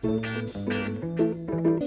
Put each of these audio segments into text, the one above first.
Góðan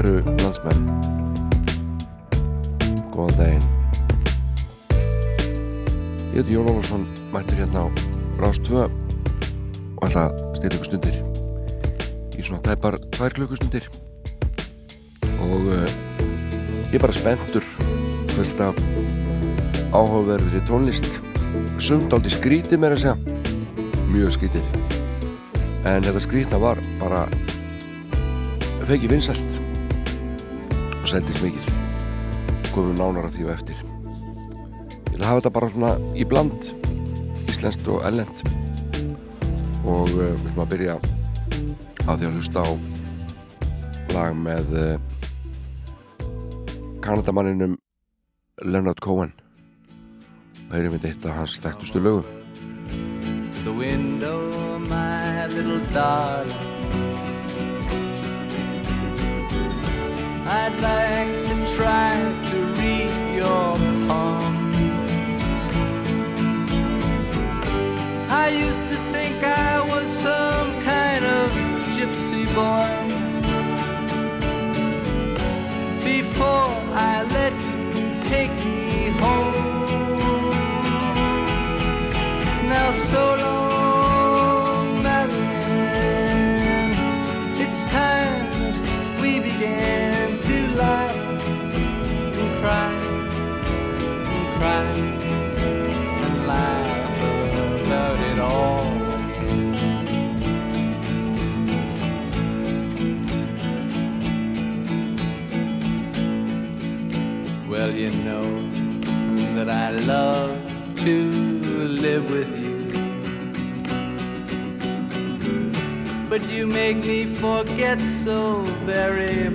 kæru landsmenn. Góðan daginn. Ég heiti Jón Ólafsson mættur hérna á Rástvö og ætla að stila ykkur stundir í svona tæpar tvær klukkustundir. Og uh, ég er bara spenntur fullt af áhugaverðri tónlist. Sumt áldi skrítið mér að segja. Mjög skrítið en þetta skrítna var bara fekið vinsælt og seldist mikið. Komum nánar að því og eftir. Ég vil hafa þetta bara svona í bland íslenskt og ellend og uh, við ætlum að byrja á því að hlusta á lag með uh, kanadamanninum Leonard Cohen. Og einmitt eitt af hans þekktustu lögum. The window, my little darling I'd like to try to read your palm. I used to think I was some kind of gypsy boy before I let you take me home. Now so long, Marianne, it's time we began forget so very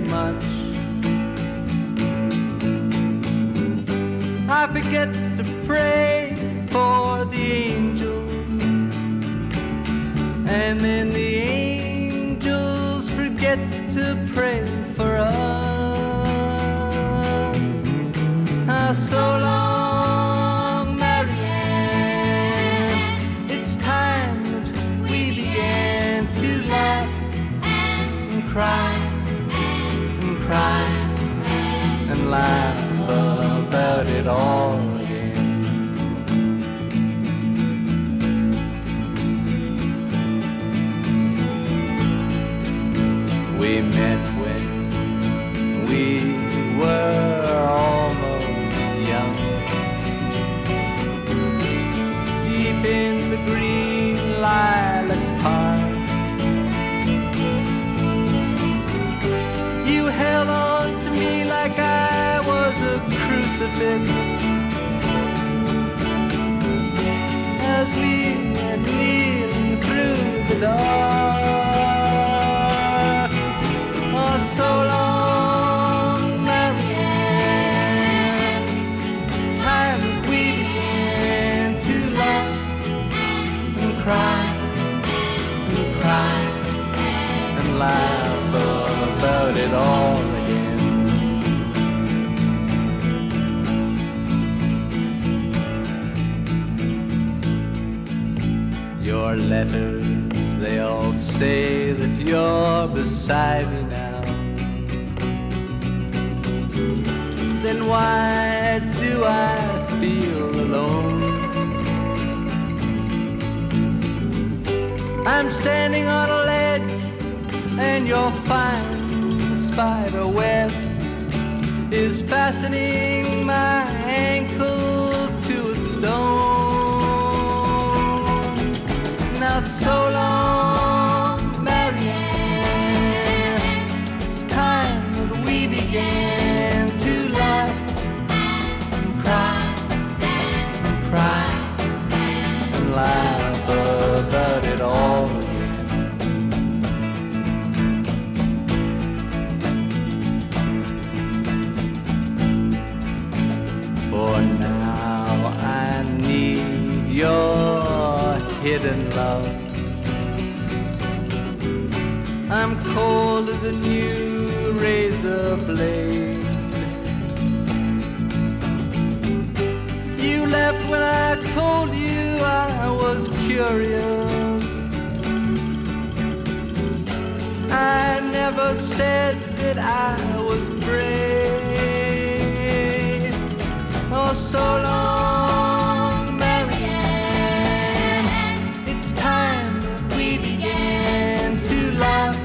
Left when I told you I was curious. I never said that I was brave. Oh, so long, Marianne. It's time we began to laugh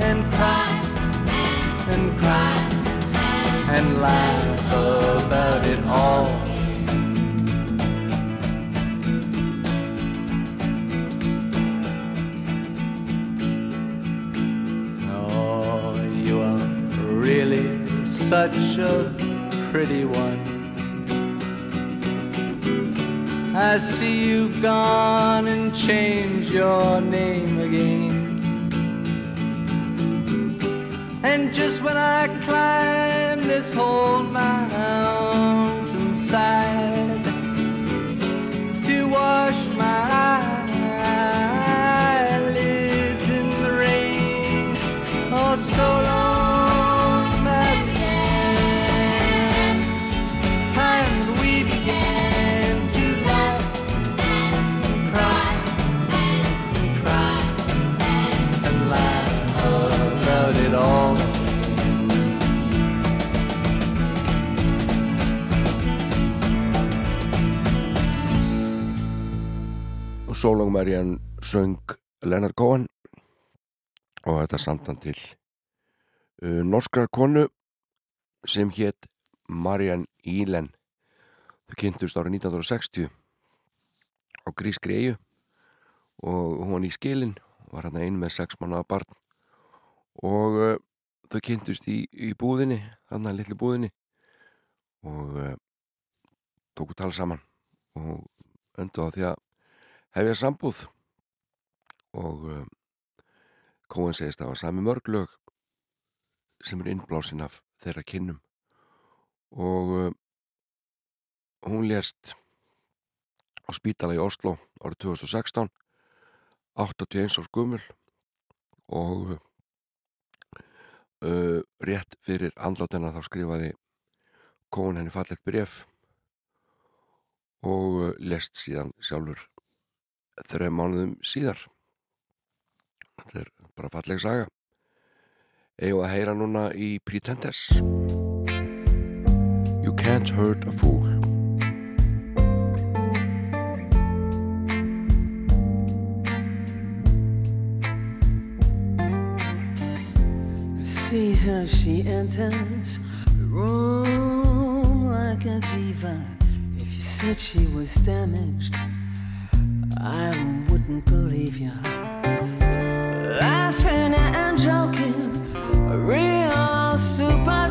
and cry and cry and laugh about it all. Such a pretty one. I see you've gone and changed your name again. And just when I climb this whole mountainside to wash my eyelids in the rain, oh, so long, og Sólong Marian söng Leonard Cohen og þetta samtan til uh, norskra konu sem hétt Marian Ílen. Þau kynntust árið 1960 á grískri eigu og hún var í skilin var hann einu með sex mannaða barn og uh, þau kynntust í, í búðinni hann að litlu búðinni og uh, tóku tala saman og öndu á því að hefja sambúð. Og uh, Cohen segist að það var sami mörg lög sem er innblásin af þeirra kynnum. Og uh, hún lést á spítala í Oslo árið 2016 81 árs gummul og uh, rétt fyrir andlátina þá skrifaði Cohen henni fallegt bref og lest síðan sjálfur þreim mánuðum síðar. Þetta er bara falleg saga. Eigum að heyra núna í Pretenders? You can't hurt a fool. See how she enters the room like a diva. If you said she was damaged, I wouldn't believe you. Laughing and joking, a real superstar.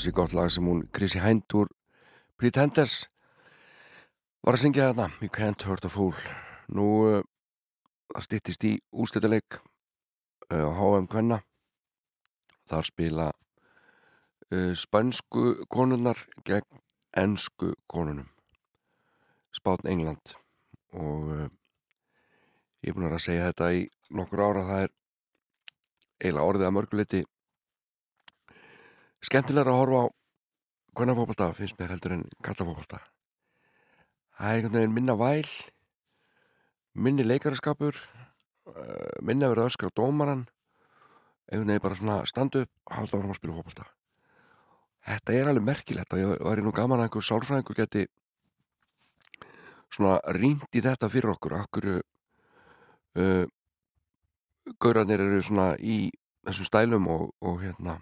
Hansi gott lag sem hún Chrissy Hind úr Pretenders var að syngja þarna You Can't Hurt a Fool. Nú uh, það styttist í ústættileik uh, á HM Kvenna. Þar spila uh, spænsku konunnar gegn ensku konunum. Spátn England. Og uh, ég er búin að segja þetta í nokkur ára það er eiginlega orðið að mörguleiti skemmtilega að horfa á hvernig fókbalta finnst mér heldur en kallafókbalta það er einhvern veginn minna væl minni leikaraskapur uh, minna verið öskra á dómaran einhvern veginn bara svona standu upp halda áfram að spila fókbalta þetta er alveg merkilegt og ég var nú gaman að einhver sálfræðingur geti svona rýnt í þetta fyrir okkur okkur uh, gaurarnir eru svona í þessum stælum og, og hérna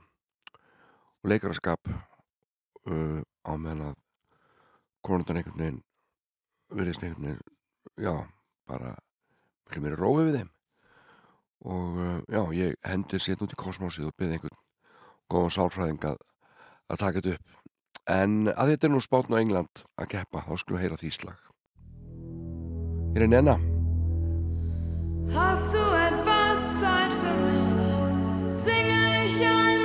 og leikaraskap uh, á meðan að konundan einhvern veginn virðist einhvern veginn já, bara miklu meira rófið við þeim. Og uh, já, ég hendir sér út í kosmosið og byrði einhvern góðan sálfræðing að, að taka þetta upp. En að þetta er nú spátn á England að keppa, þá skulum við heyra því slag. Ég er Nenna. Hast du etwas Zeit für mich? Singe ich ein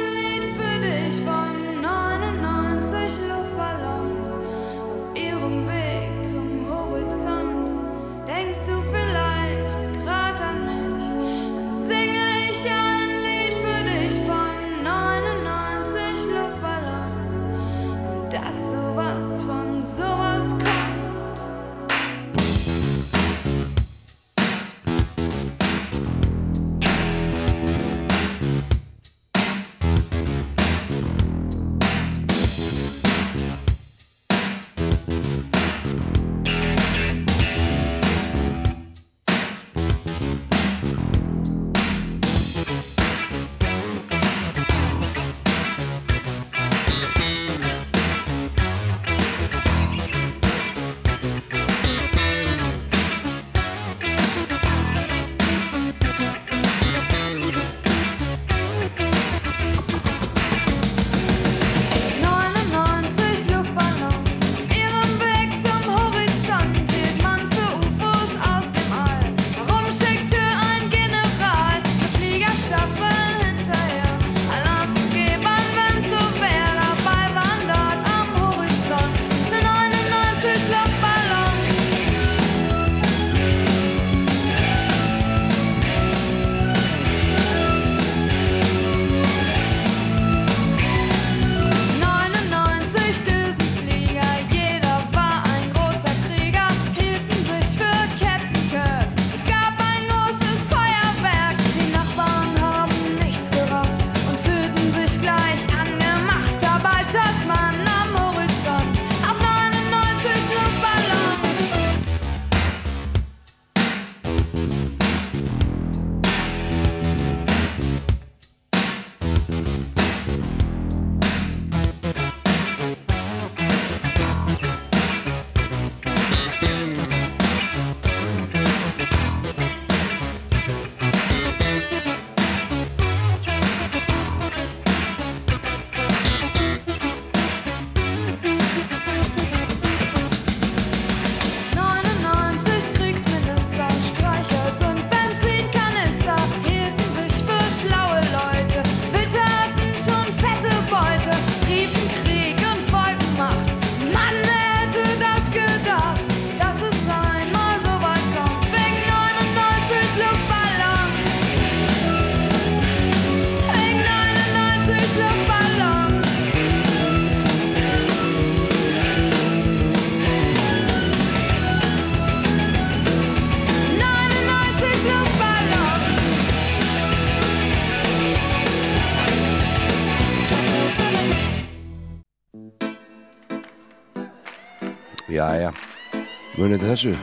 munið þessu.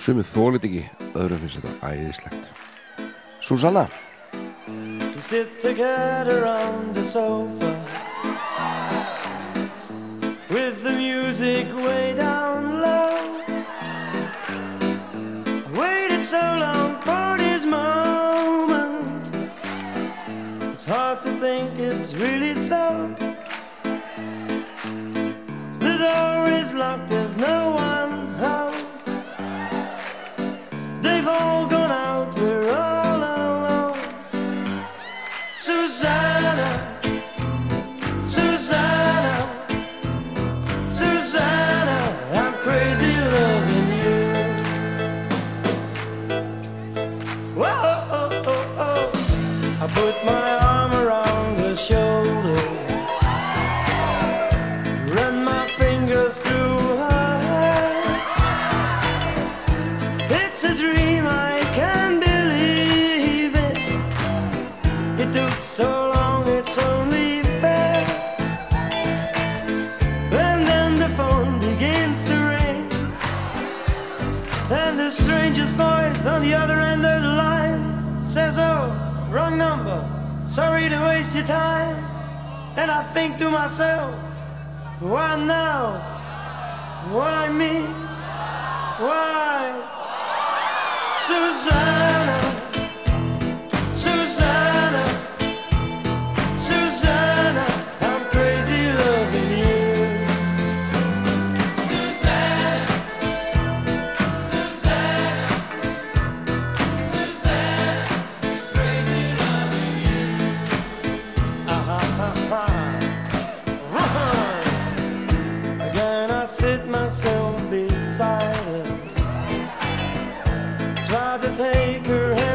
Sumið þólit ekki Öðrum finnst þetta æðislegt. Susanna? To sit together on the sofa With the music way down low. I waited so long for this moment. It's hard to think it's really so is locked, there's no one home They've all gone out, we're all alone Susanna, Susanna, Susanna, I'm crazy loving you. Whoa, oh, oh, oh, oh. I put my arm around her shoulder, the other end of the line says, Oh, wrong number. Sorry to waste your time. And I think to myself, Why now? Why me? Why? Susanna, Susanna, beside her try to take her hand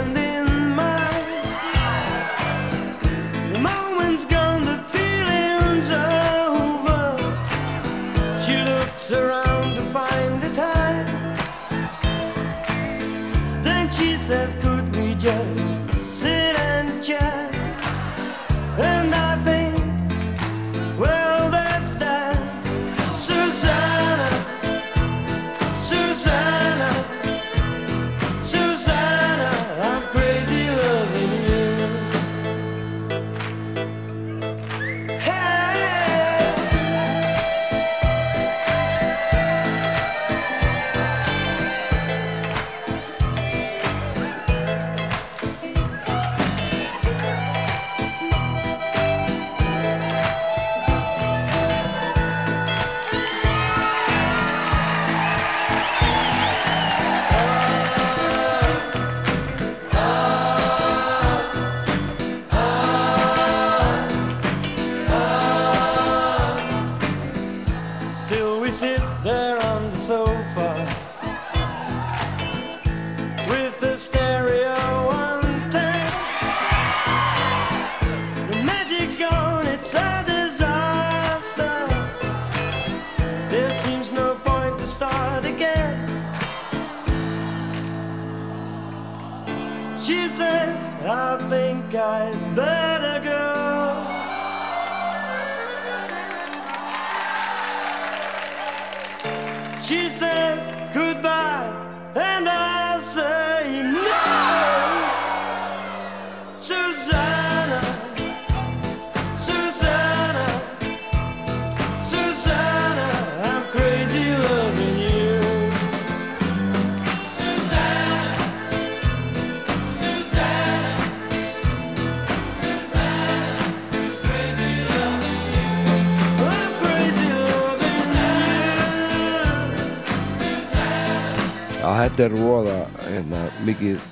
þetta er voða hérna, mikið,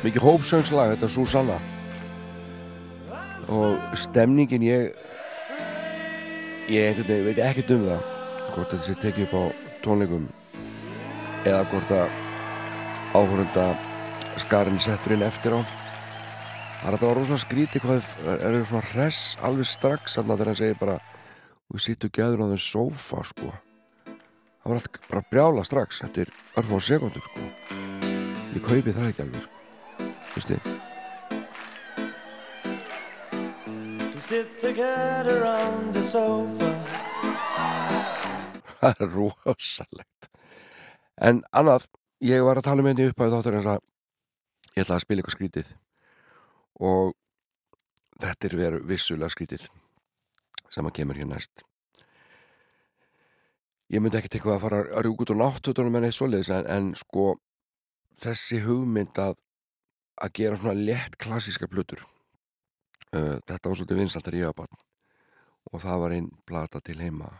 mikið hópsöngslag, þetta er Susanna. Og stemningin ég ég veit ekkert um það hvort þetta sé tekið upp á tónleikum eða hvort að áhörunda skarinn settur inn eftir á. Það er að það var rosalega skrítið hvað er, er svona hress alveg strax þarna þegar hann segir bara við sittum gæður á þeim sófa sko það var allt bara brjála strax eftir örfá sekundur sko. Ég kaupi það ekki alveg on the sofa. Það er rosalegt. En annað, ég var að tala með henni upp að þáttur eins að ég ætla að spila eitthvað skrítið. Og þetta er veru vissulega skrítið sem að kemur hér næst ég myndi ekki tekka að fara að rúk út á náttutunum en eitt svoleiðis en, en sko þessi hugmynd að að gera svona létt klassíska blutur uh, þetta var svolítið vinsaltar í aðbann og það var einn plata til heima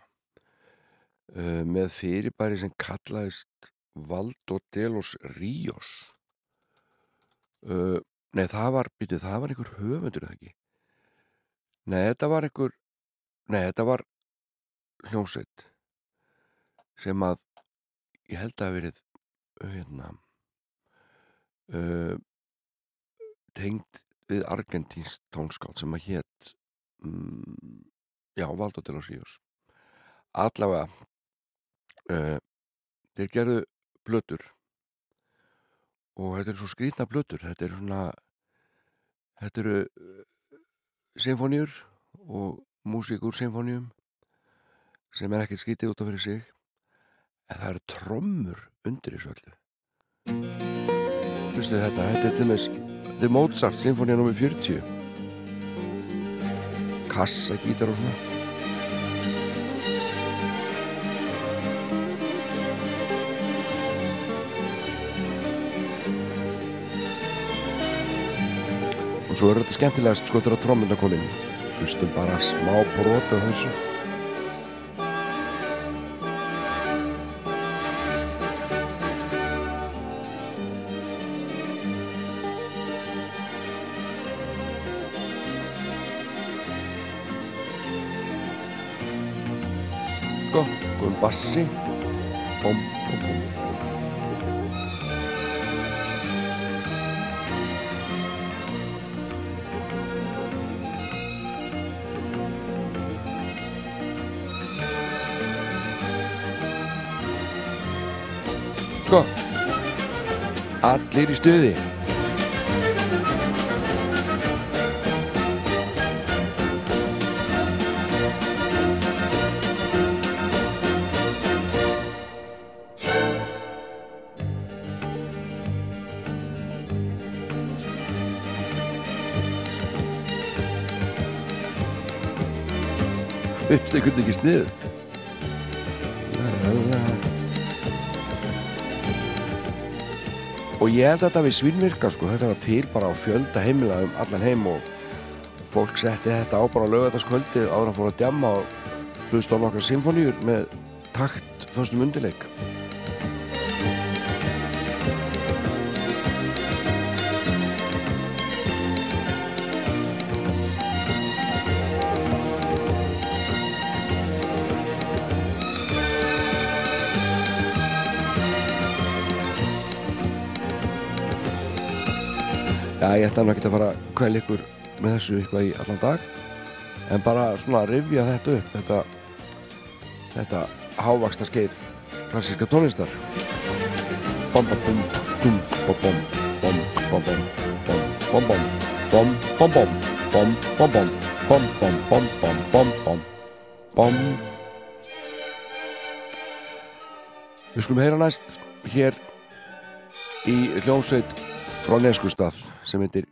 uh, með fyrirbæri sem kallaðist Valdo Delos Ríos. Uh, nei það var byrju, það var einhver höfundur eða ekki? Nei þetta var einhver nei þetta var hljómsveit sem að ég held að hafi verið hérna uh, tengd við Argentínsk tónskátt sem að hétt um, já, Valdo de los Ríos allavega uh, þeir gerðu blötur og þetta eru svo skrýtna blötur þetta eru svona þetta eru uh, symfóníur og músík úr symfóníum sem er ekkert skrítið út af fyrir sig en það eru trommur undir þessu öllu. Hlustu þetta, þetta er til þetta er Mozart, symfónía nr. 40 kassa, gítar og svona. Og svo er þetta skemmtilegast sko þegar trommunda kom inn. Hlustum bara smá brota þessu passé. Pom, pom, pom. Godt. Allir í stuði. Veistu hvernig ekki sniðut Og ég held að þetta við svinvirka sko, þetta var til bara á fjölda heimila um allan heim og fólk setti þetta á bara lögataskvöldi áður að fóra að djamma og hlusta á nokkar symfóníur með takt förstum undirleik. Ætla nú ekki að fara að kvæla ykkur með þessu eitthvað í allan dag en bara svona að rifja þetta upp þetta, þetta hávaksta skeið klassíska tónlistar bom bom bum dum bom bom bom bom bom bom bom bom bom bom bom bom bom bom bom bom bom bom bom Við skulum heyra næst hér í hljómsveit frá Neskustad sem heitir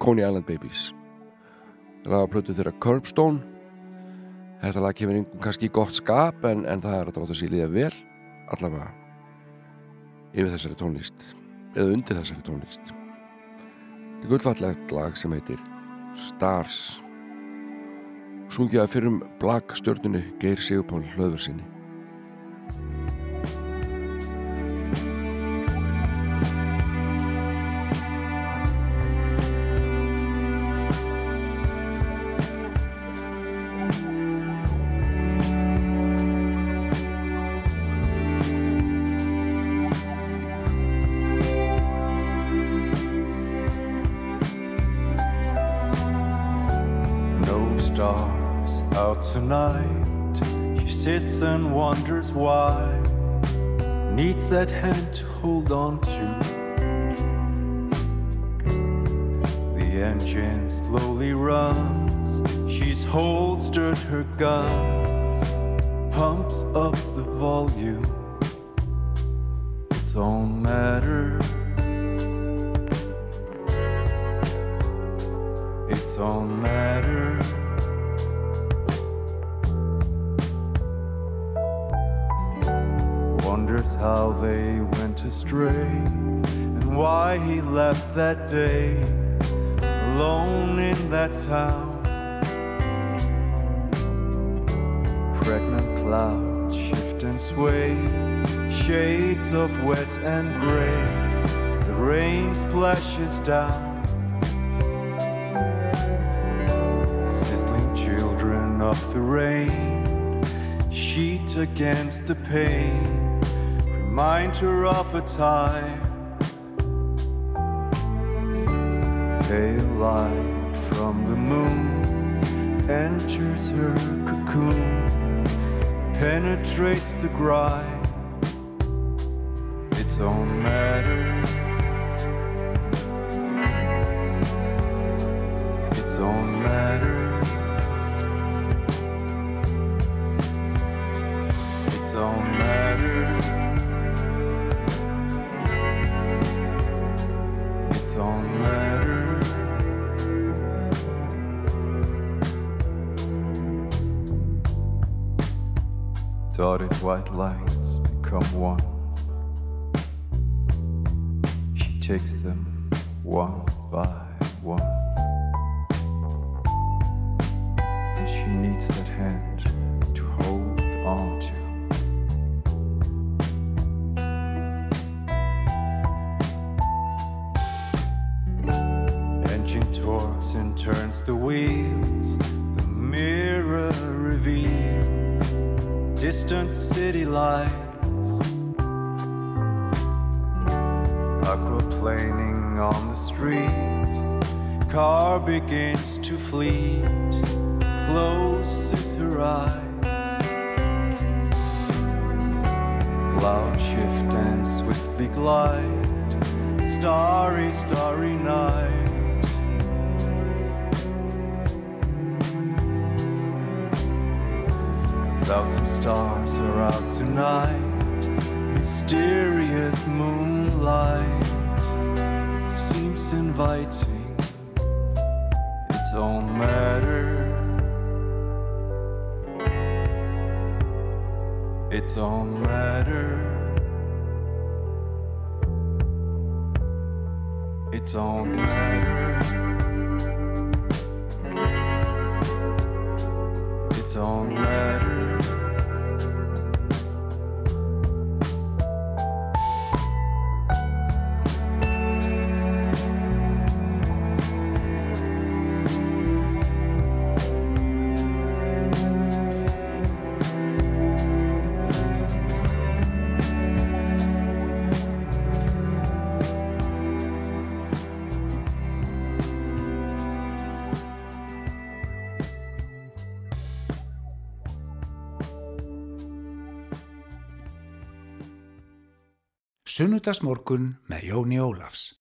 Coney Island Babies. Lagaplötu þeirra Curbstone. Þetta lag kemur einhvern kannski gott skap en, en það er að dráta sér líða vel allavega yfir þessari tónlist eða undir þessari tónlist. Þetta er gullfallegt lag sem heitir Stars. Sungið að fyrrum blag stjórnunu Geir Sigurpál hlöður sinni No stars out tonight. She sits and wonders why. Needs that hand to hold on to. The engine slowly runs. She's holstered her guns. pumps up the volume. Its own matter. Its own matter. How they went astray and why he left that day alone in that town. Pregnant clouds shift and sway, shades of wet and gray. The rain splashes down. Sizzling children of the rain, sheet against the pane, remind her of a time. Pale light from the moon enters her cocoon penetrates the grind, its own matter. Its own matter. Dotted white lines become one. She takes them one Its own matter. Sunnudagsmorgun með Jóni Ólafs.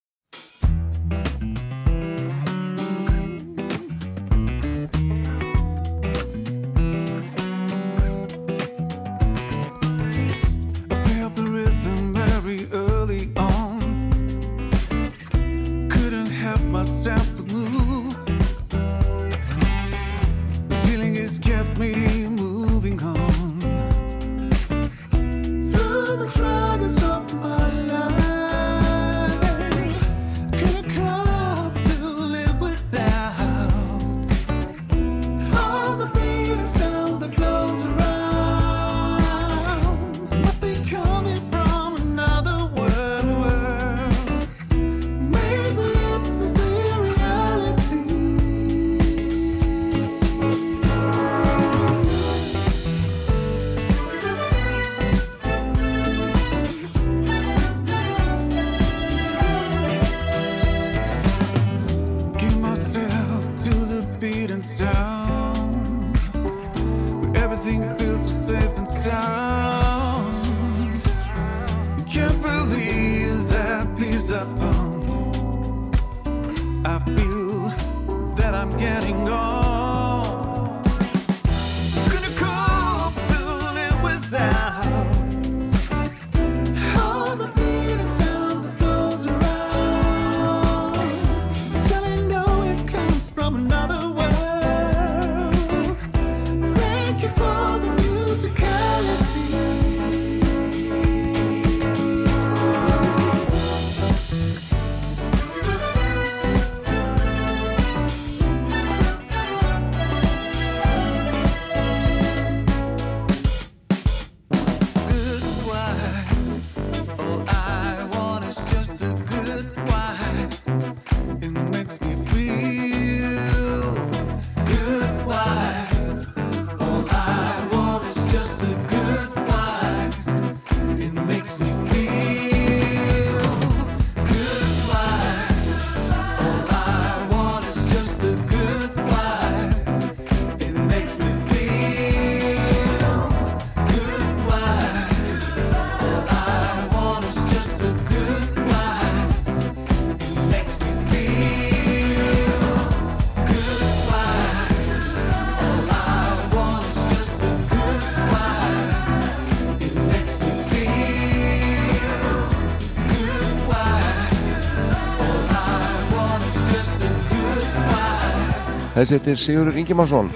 Þessi heitir Sigurður Ingimarsson.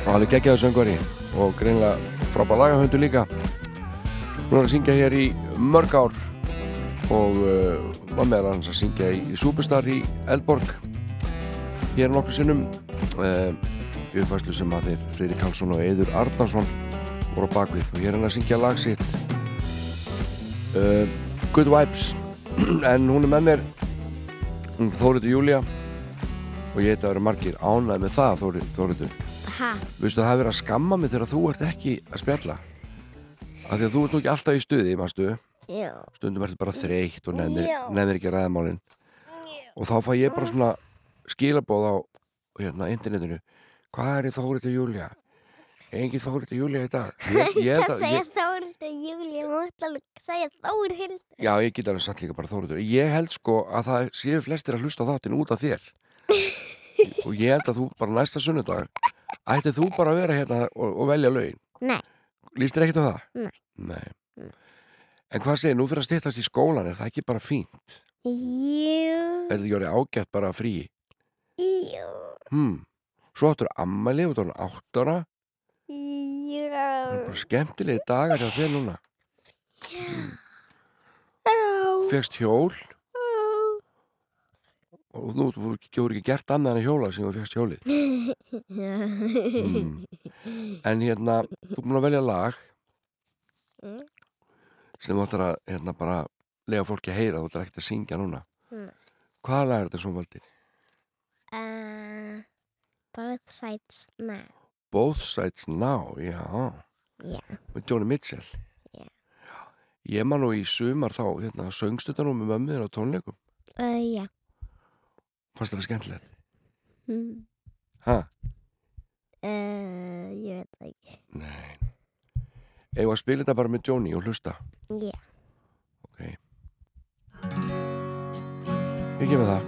Og hann er geggjaður söngvari og greinlega frábær lagahöndu líka. Hún er að syngja hér í mörg ár og uh, var meðal hans að syngja í, Superstar í Eldborg hér nokkur sinnum. Uh, uppfæslu sem að þeir Freyri Karlsson og Eður Arnarsson voru á bakvið og hér er hann að syngja lag sitt. Uh, Good Vibes. En hún er með mér Þóriður Júlia og ég heit að vera margir ánæð með það Þóriður Ha, Vistu það hafi verið að skamma mig þegar þú ert ekki að spjalla. Af því að þú ert nú ekki alltaf í stuði mástu, stundum ertu bara þreytt og nefnir, ekki að ræða málin. Og þá fæ ég bara svona skilabóð á hérna, internetinu. Hvað er til Júlia engin Þórið til Júlia í dag. Ég, ég, Það að- segja ég, Þórhildur Júli, mátt alveg segja Þórhild. já, ég get alveg satt líka bara Þórið ég held sko að það séu flestir að hlusta á þáttin út af þér og ég held að þú bara næsta sunnudag ætti þú bara að vera hérna og, og velja lögin Nei, Lýst þér ekkert á það? Nei. Nei. En hvað segir, nú fyrir að stýttast í skólan, er það ekki bara fínt? jú, Er þetta orðið ágætt bara frí? jú, Hmm. Svo áttur ammæli út á hann átt ára. jú. Það er bara skemmtilegi dagar hjá þér núna. Fegst hjól og nú, þú gefur ekki gert annað en hjóla sem þú fegst hjólið. Mm. En hérna, þú búin að velja lag Mm. sem þú ætlar að hérna, bara lega fólki að heyra, þú ætlar ekkert að syngja núna. Mm. Hvaða lag er þetta sem þú valdir? Uh, both sides now. Both Sides Now, já, Já, með Johnny Mitchell. Já. Ég man nú í sumar þá, hérna, söngstu þetta nú með mömmuðin á tónleikum. uh, já. Fannst það skemmtilegt? Mm. Ha? Uh, ég veit það ekki. Nei. Eða spila þetta bara með Johnny og hlusta. Já. Ok. Ég gef mér það.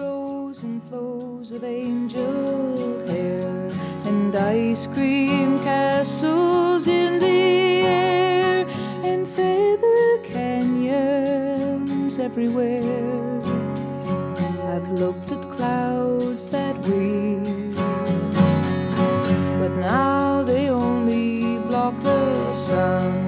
Rows and flows of angel hair and ice cream castles everywhere. I've looked at clouds that way, but now they only block the sun.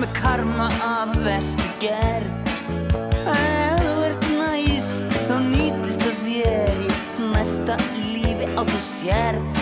með karma af vestu gerð. Ef þú ert næs þá nýtist það þér í næsta lífi á þú sérð.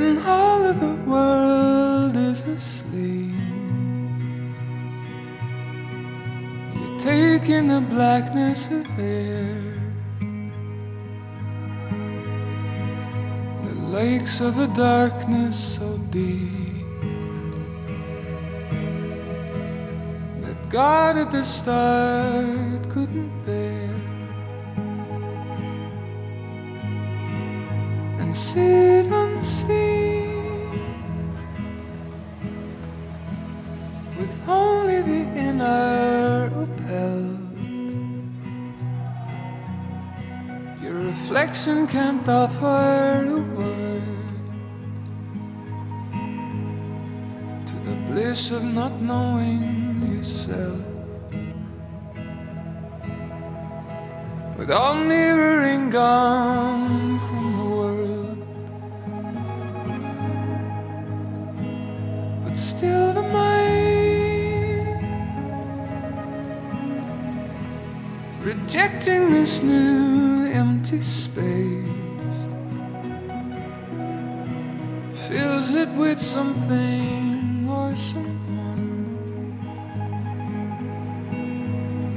When all of the world is asleep, you take in the blackness of air, the lakes of a darkness so deep. that God at the start couldn't bear. Reflection can't offer a word to the bliss of not knowing yourself. With all mirroring gone from the world, but still the mind rejecting this new empty space fills it with something or someone.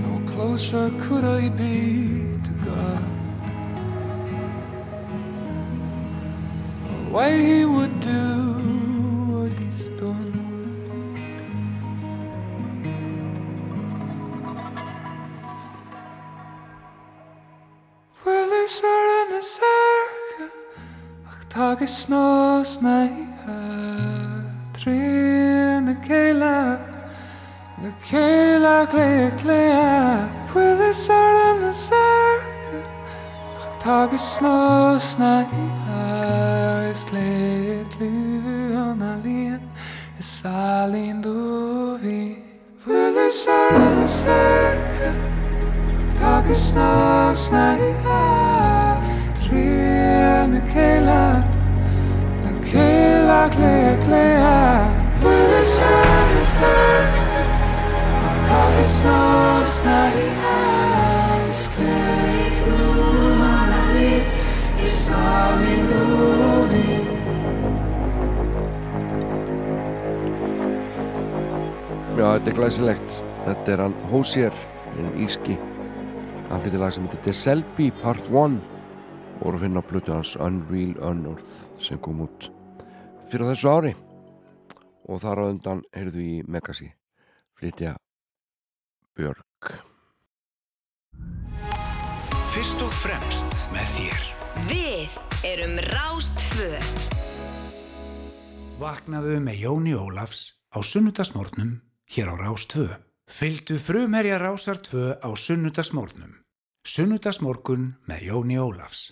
No closer could I be to God. Or why He would do Glitgliga Pulsarande saker Och tagit snåsna i öis Glitgliga lin I salin då vi Pulsarande saker Och tagit snåsna i öis Trene keilar Keilar, kleier, kleier Pulsarande saker Já, þetta er glæsilegt. Þetta er hann Hósier, en íski. Hann flytti lag sem heitir The Selby Part 1 og voru að finna á blötu hans Unreal Unearth sem kom út fyrir þessu ári og þar á undan heyrðu í Megasi flytja Björk. Fyrst og fremst með þér. Við erum Rástfö. Vaknaðu með Jóni Ólafs á sunnudagsmórnum hér á Rás 2. Fylgdu frumherja Rásar 2 á sunnudagsmórnum. Sunnudagsmórkun með Jóni Ólafs.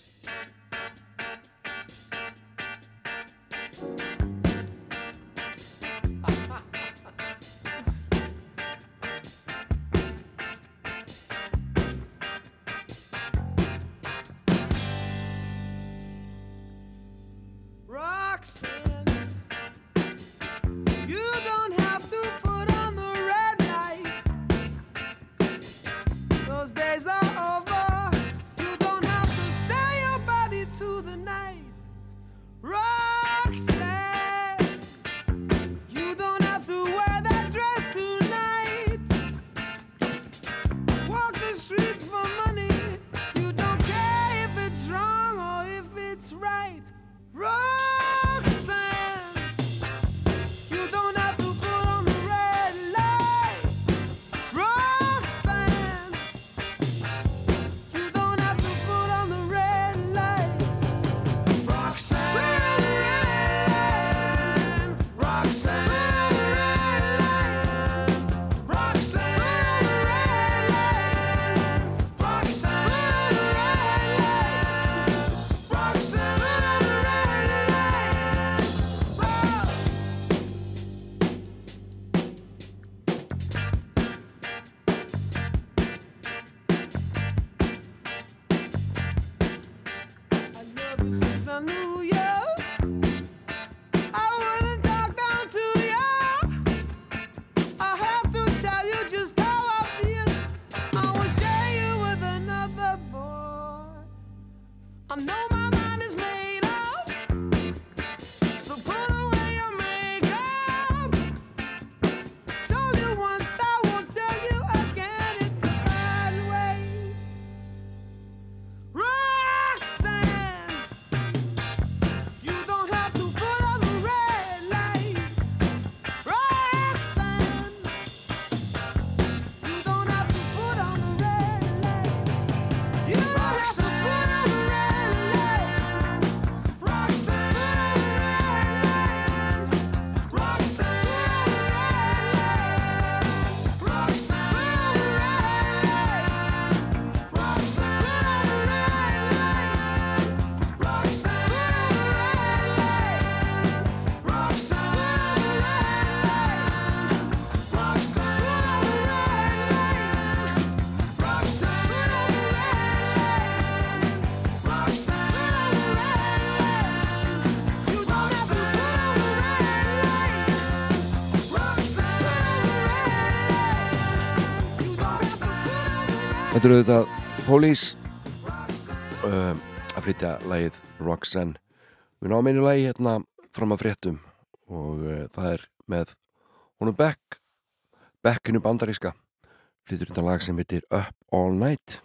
Þetta eru auðvitað Police uh, að flytja lægið Roxanne. Við náum einu lægi hérna fram að fréttum og uh, það er með honum Beck, Beckinu bandaríska flyttur undan lag sem heitir Up All Night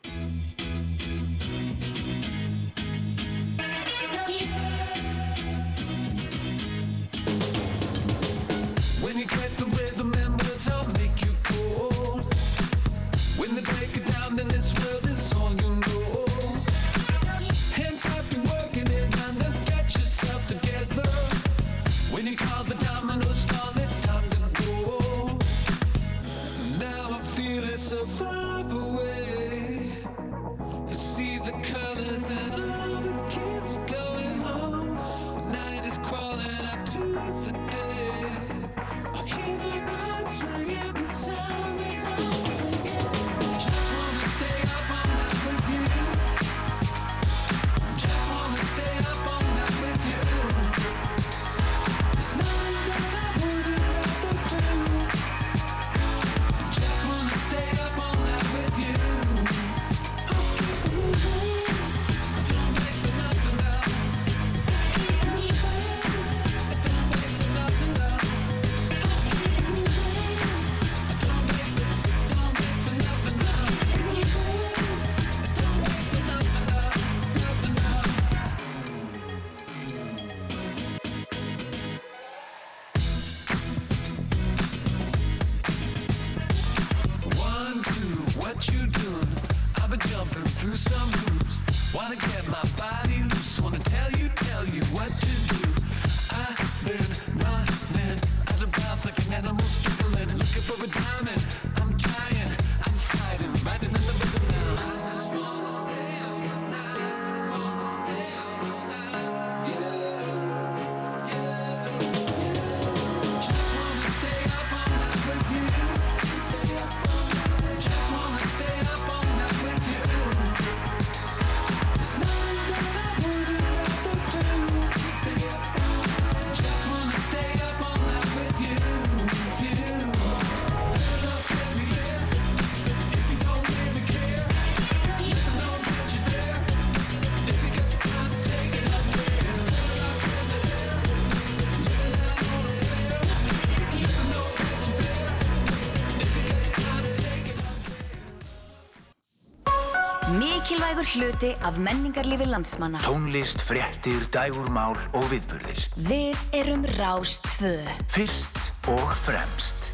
hluti af menningarlífi landsmanna. Tónlist, fréttir, dægurmál og viðburðir. Við erum Rástfö. Fyrst og fremst.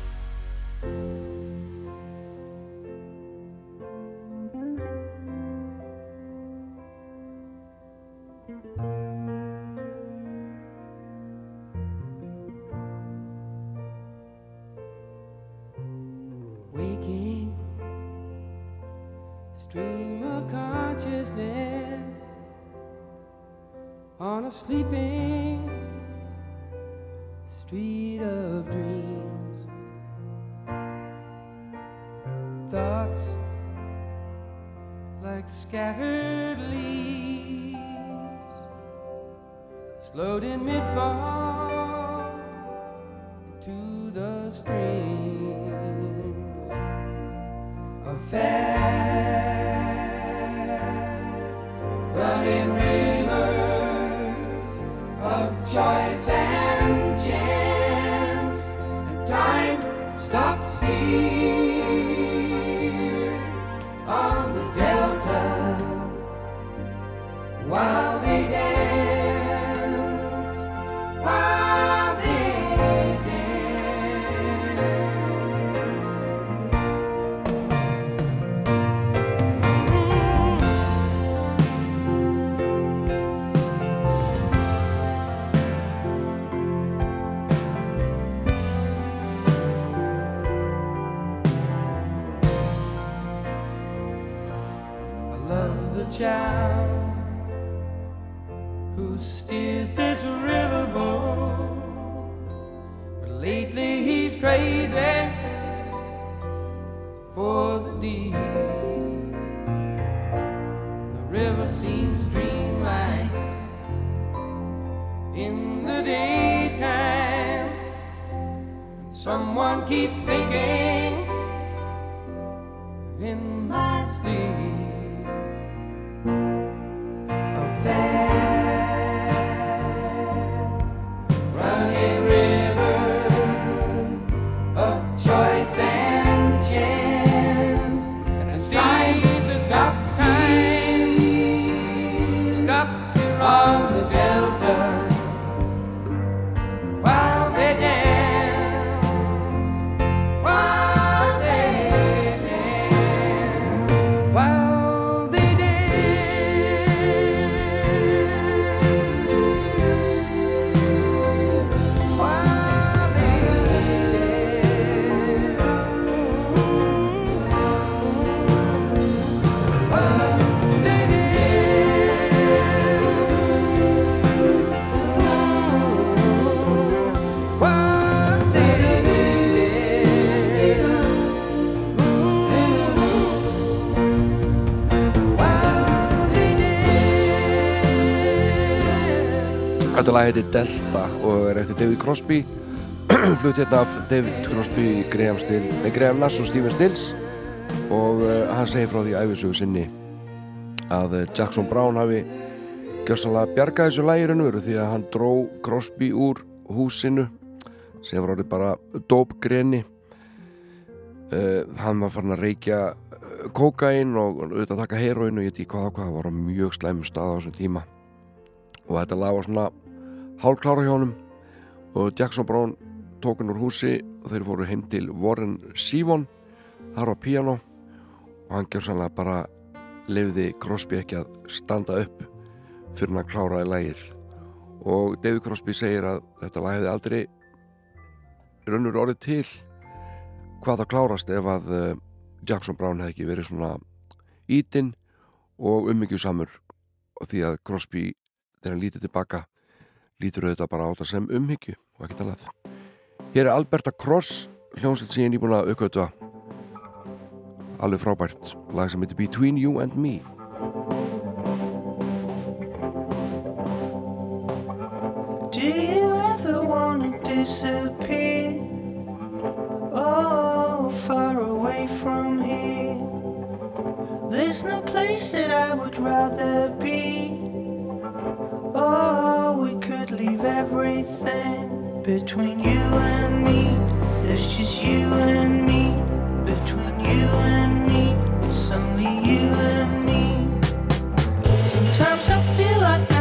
Þetta lag heitir Delta og er eftir David Crosby. Flutt hérna af David Crosby Graham, Still, nei, Graham Nass og Stephen Stills. Og uh, hann segir frá því æfisögu sinni að uh, Jackson Brown hafi gjörsanlega bjargað þessu veru því að hann dró Crosby úr húsinu sem var orðið bara dópgreni uh, hann var farin að reykja kókain og auðvitað að taka heroin og ég veit ekki hvað á hvað það var á mjög slæmum stað á þessum tíma. Og þetta lag var svona hálfklára hjá honum og Jackson Brown tók hann úr húsi og þeir fóru heim til Warren Sivon þar var piano og hann gjör sannlega bara lefði Crosby ekki að standa upp fyrir hann að kláraði lagið. Og David Crosby segir að þetta hefði aldrei raunur orðið til hvað það klárast ef að uh, Jackson Brown hefði ekki verið svona ítinn og ummyggjusamur og því að Crosby þegar hann lítið tilbaka lítur auðvitað bara á þetta sem umhyggju og ekkert annað Hér er Alberta Cross hljómsveit sem ég er nýbúin að aukvölda alveg frábært lag sem heitir Between You and Me Do you ever wanna disappear? Oh, far away from here. There's no place that I would rather be. Oh, we could leave everything between you and me. There's just you and me, between you and me. It's only you and me. Sometimes I feel like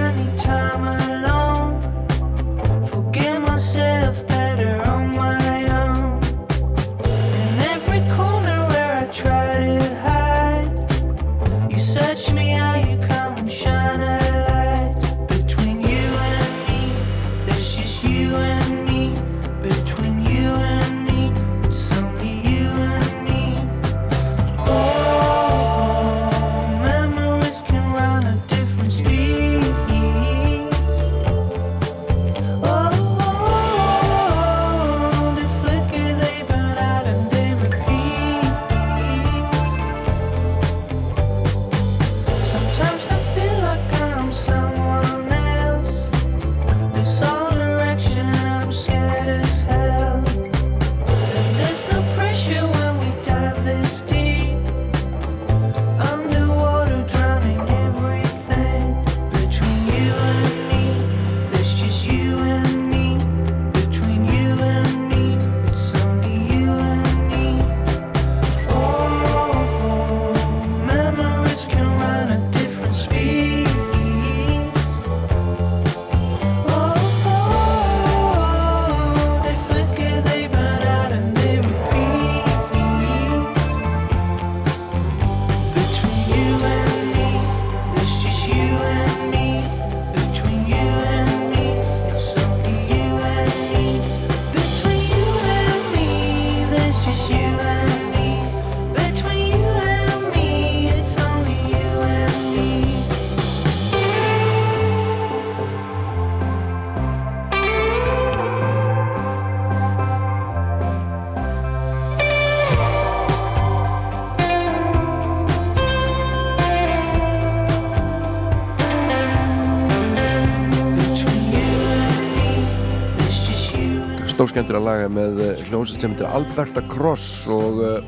stórskemmtilega laga með eh, hljómsveit sem heitir Alberta Cross og uh,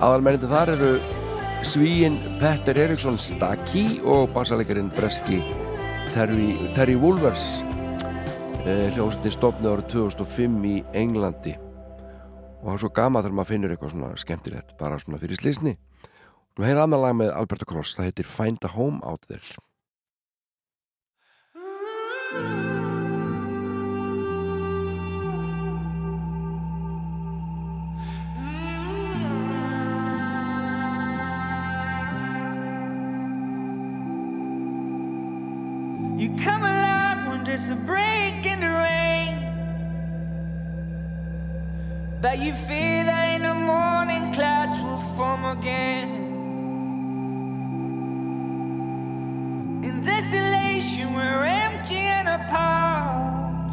aðalmennindi þar eru Svíin Petter Eriksson Staki og bassalegarinn Breski Terry, Terry Wolvers uh, hljómsveitin stopnið árið 2005 í Englandi. Og það er svo gama þegar maður finnur eitthvað svona skemmtilegt bara svona fyrir slísni og hérna aðmæð lag með Alberta Cross það heitir Find a Home Out There You come alive when there's a break in the rain. But you feel that in the morning clouds will form again. In desolation, we're empty and apart.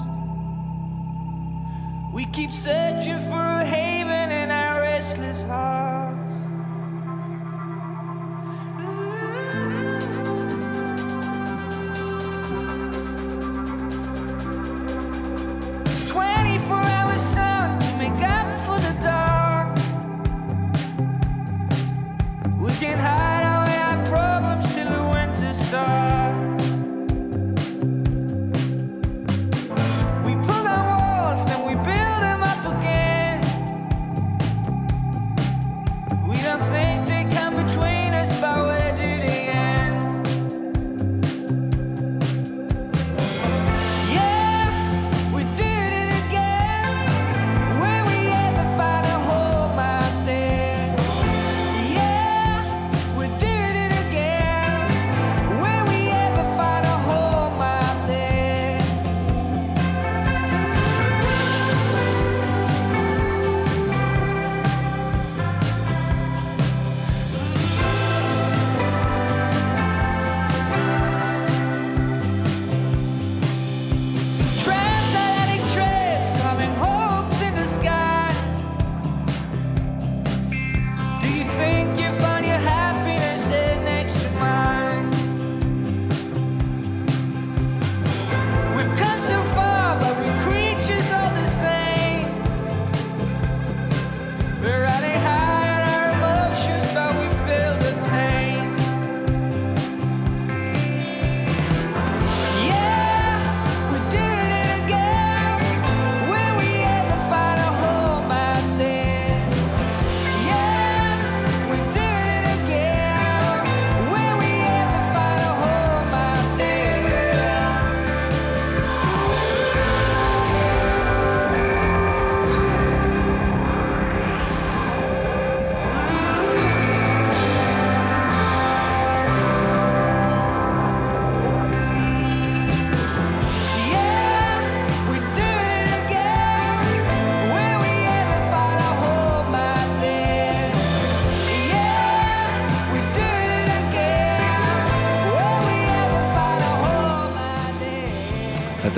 We keep searching for a haven in our restless hearts.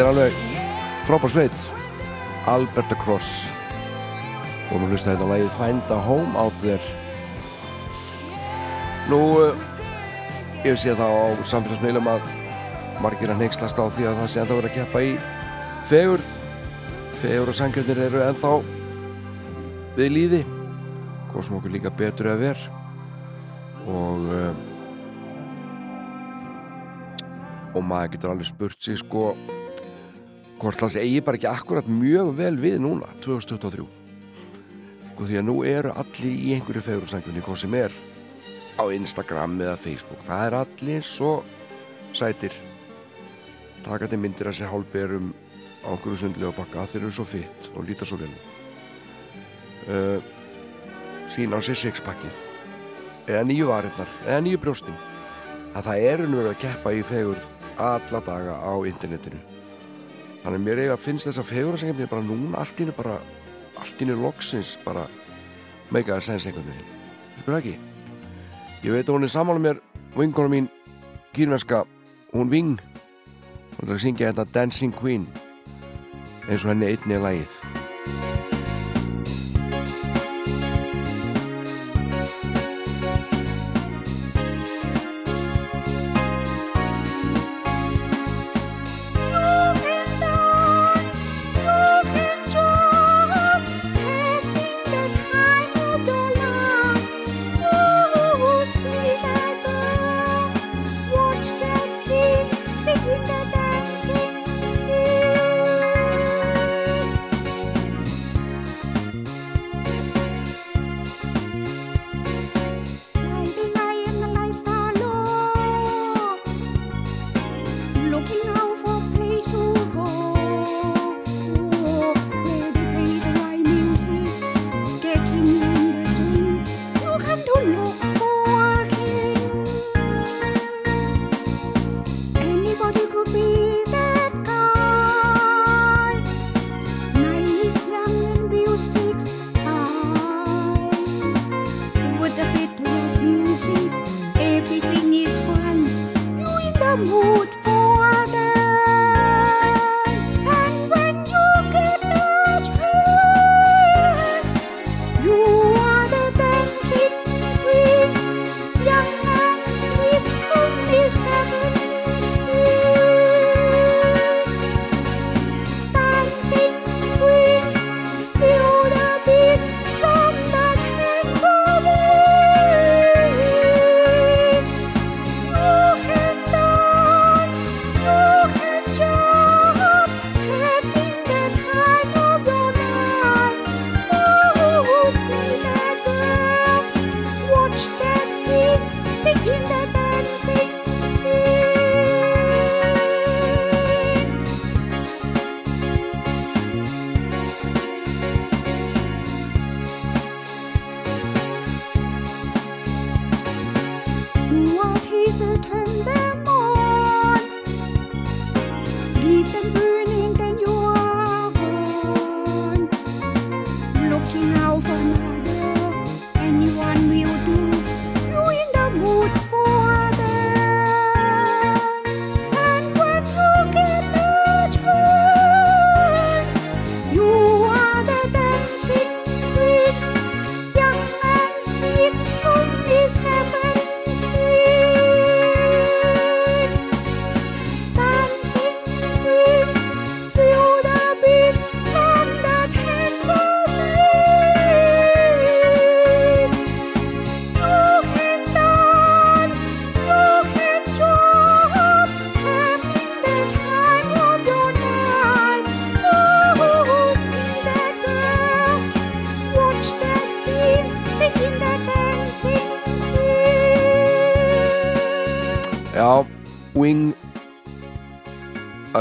Er alveg frábær sveit. Alberta Cross. Og nú hlusta þetta lagið Find a Home Out There. Nú uh, ég sé það á samfélagsmiðlum að margir að neykslast á því að það sé ennþá verið að keppa í fegurð. Fegur og sangjörnir eru ennþá við líði sem okkur líka betur að ver. Og uh, og maður getur alveg spurt sig sko hvort það sé eigi bara ekki akkurat mjög vel við núna? 2023 sko því að nú eru allir í einhverju fegursangunni hvað sem er á Instagram eða Facebook. Það er allir svo sætir. Takandi myndir að sér hálfberum á einhverju sundlega bakka. Þeir eru svo fitt og líta svo vel uh, sína á sér sixpackið. Eða nýju varirnar eða nýju brjóstin. Að það eru nú að keppa í fegurð alla daga á internetinu þannig mér eiga að finnst þess að fegurðarsengefni bara núna allt innu bara allt innu loksins bara meika að segja einhvern veginn. Sko það ekki? Ég veit að hún er saman mér vinkona mín kýrvenska hún Ving hún er að syngja þetta Dancing Queen eins og henni einni er lagið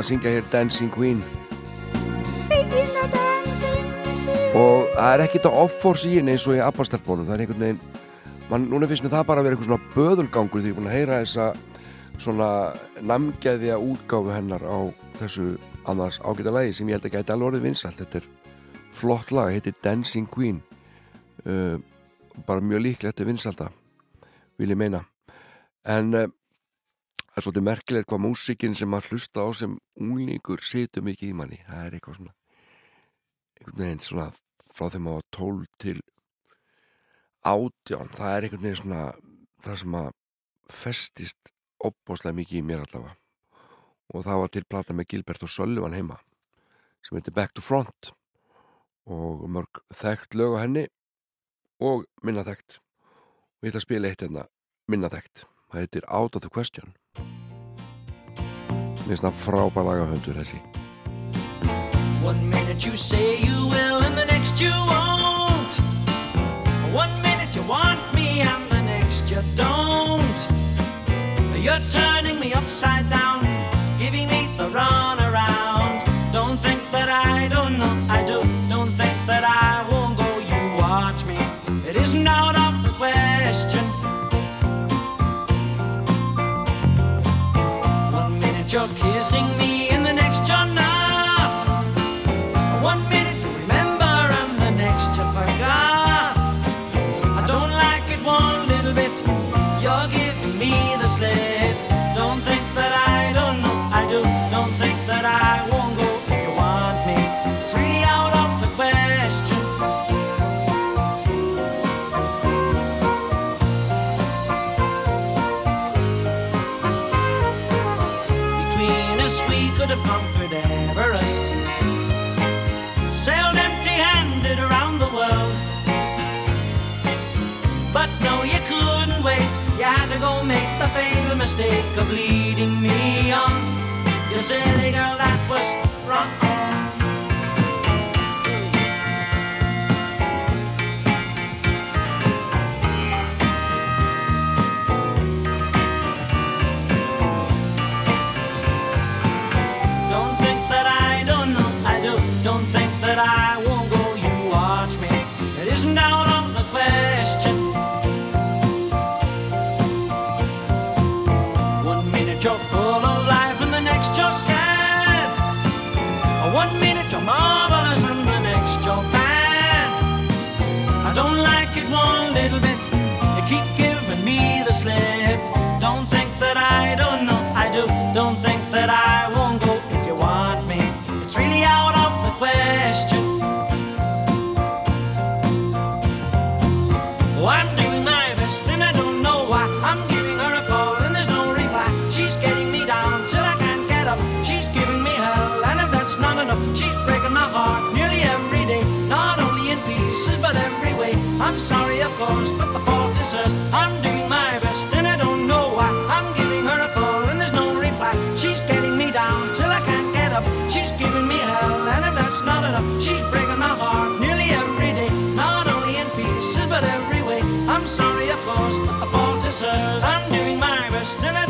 að syngja hér Dancing Queen. Og það er ekkit að off-force í henni eins og í Abbastelbónum, það er einhvern veginn man, núna finnst mér það bara að vera einhvern svona böðulgangur því ég er búin að heyra þessa svona namgæðja útgáfu hennar á þessu annars ágæta lagi sem ég held að gæti alveg orðið vinsælt. Þetta er flott lag, heitir Dancing Queen. Uh, bara mjög líklegt til vinsælta vil ég meina. En uh, það er svolítið merkilegt hvað músikinn sem maður hlusta á sem unglingur situr mikið í manni. Það er eitthvað svona einhvern veginn svona frá þeim á 12 til 18 það er einhvern veginn svona það sem að festist opbóðslega mikið í mér allavega. Og það var til plata með Gilbert og Sullivan heima sem heitir Back to Front. Og mörg þekkt lög á henni og minna þekkt. Og ég ætla að spila eitt hérna minna þekkt. Það heitir Out of the Question það lagahöndur þessi One minute you say you will, and the next you won't. One minute you want me, and the next you don't. You're turning me upside down, you're kissing me, of leading still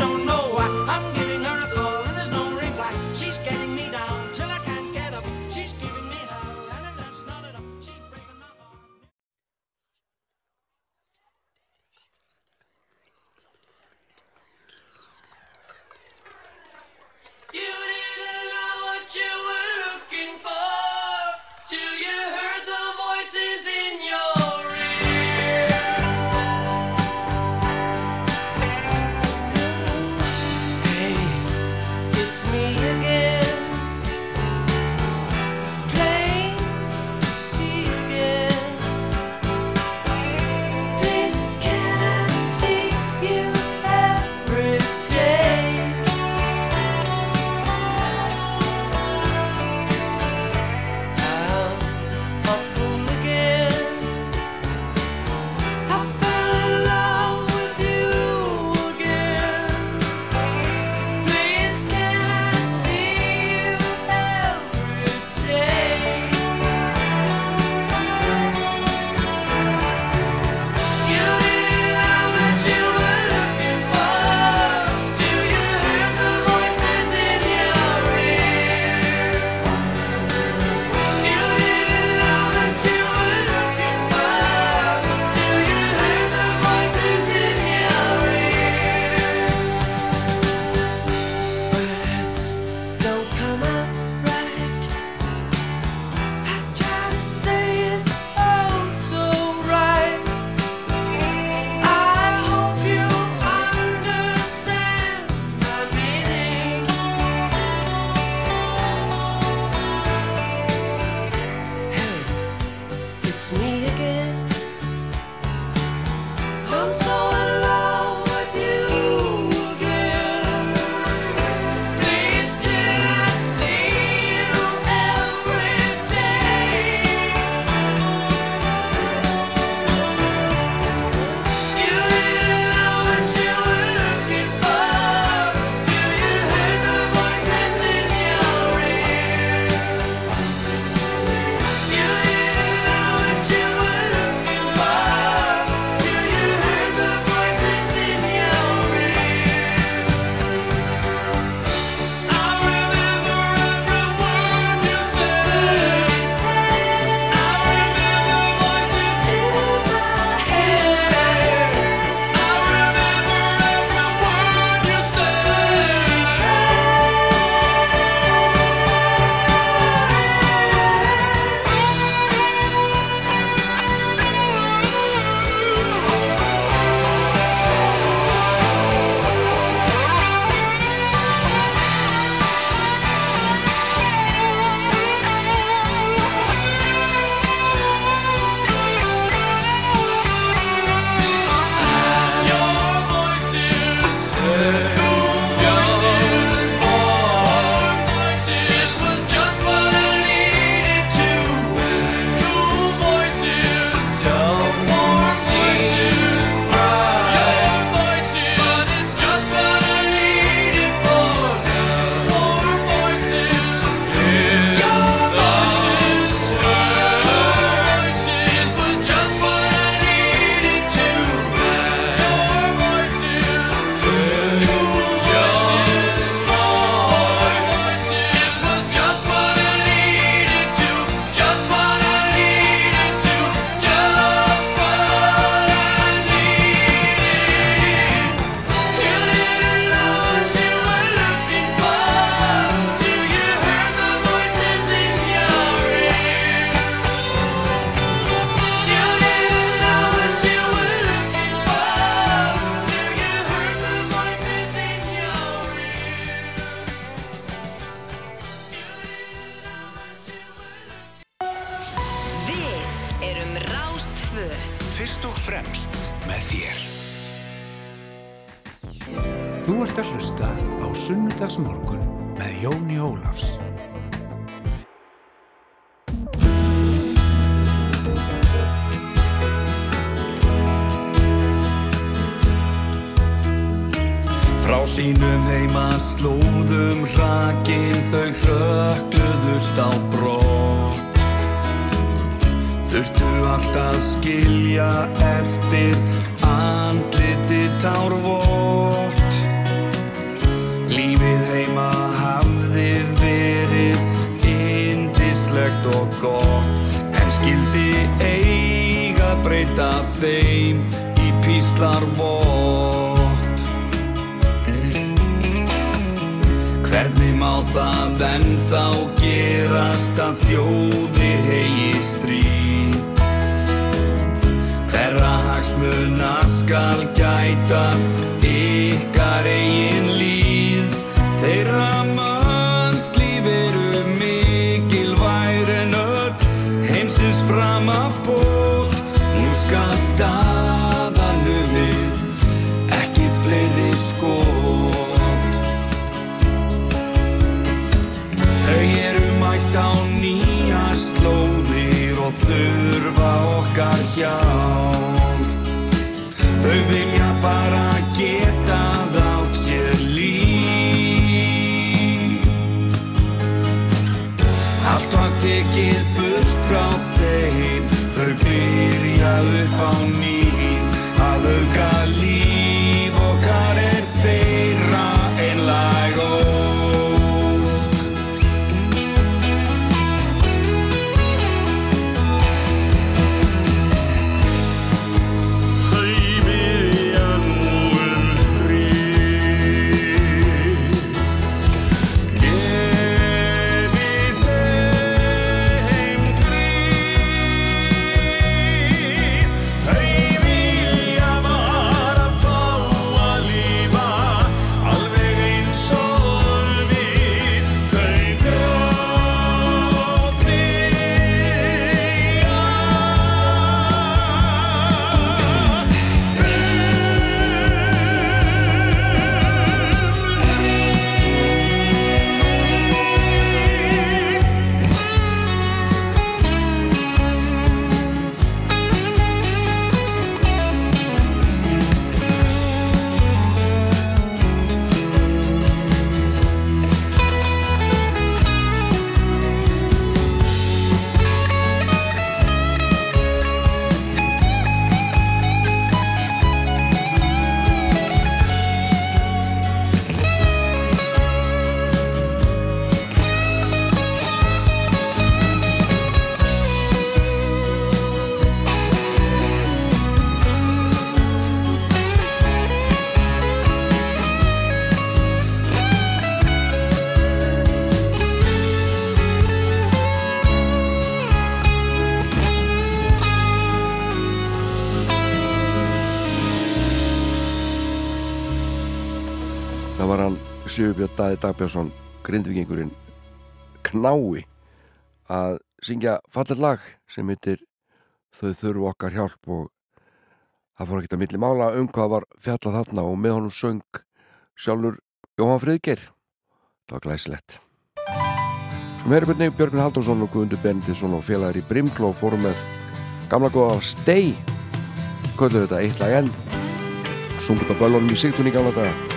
Sigurbjörn Dæði Dagbjörnsson grindvikingurinn knái að syngja fallet lag sem heitir Þau þurfu okkar hjálp og það fór ekki að milli mála um hvað var fjallað þarna og með honum söng sjálfur Jóhann Friðger það var glæsilegt. Svo meira byrni Björgun Haldursson og Guðundur Bendisson og félagar í Brimkló fórum með gamla góða Stay, kvöldu þetta eitt lag enn. Sungut á bölunum í sigtunni gamla daga.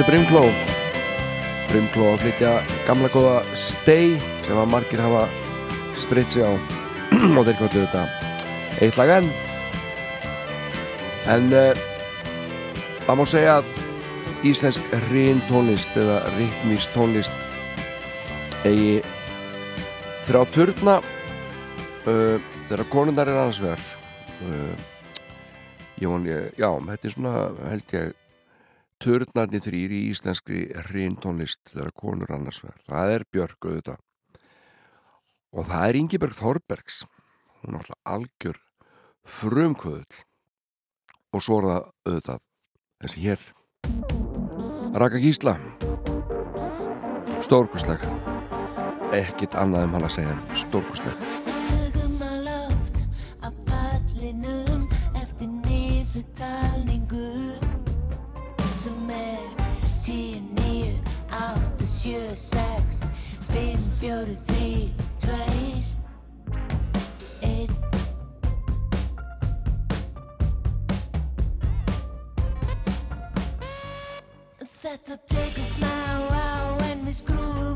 Er Brimkló. Brimkló að flytja gamla góða Stay sem að margir hafa spritt sig á. Og þeir kvöldu þetta eitt lag enn. En uh, það má segja að íslensk rín tónlist eða ritmís tónlist eigi þrjá turna uh, þegar konundar er annars vegar. Uh, von ég, já, þetta er svona held ég turnarnir þrýr í íslenskri rín tónlist þegar konur annars vegar. Það er Björk auðvitað. Og það er Ingeberg Þorbergs. Hún er alltaf algjör frumkvöðul og svo er það auðvitað þessi hér. Raka Gísla. Stórkustleg ekkit annað um hann að segja en stórkustleg Tökum á loft á pallinum eftir niðurtalningu sem Þetta tekur smá á en við skrúum okkur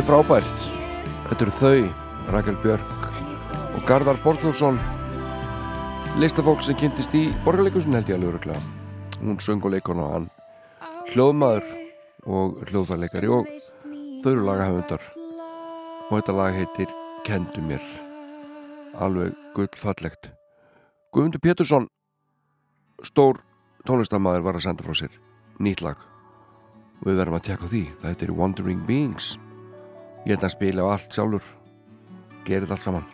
Er frábært. Þetta eru þau, Rakel Björk og Garðar Borgþórsson listafólk sem kynntist í borgarleikusin held ég alveg öruglega. Hún söng og leikona og hann hljóðmaður og hljóðarleikari og þau eru lagahöfundar. Og þetta lag heitir Kendu mér. Alveg gullfallegt. Guðmundur Pétursson stór tónlistamæður var að senda frá sér nýtt lag. Og við verðum að tekka því. Það heitir Wandering Beings ég held að spila á allt sjálfur. Gerið allt saman.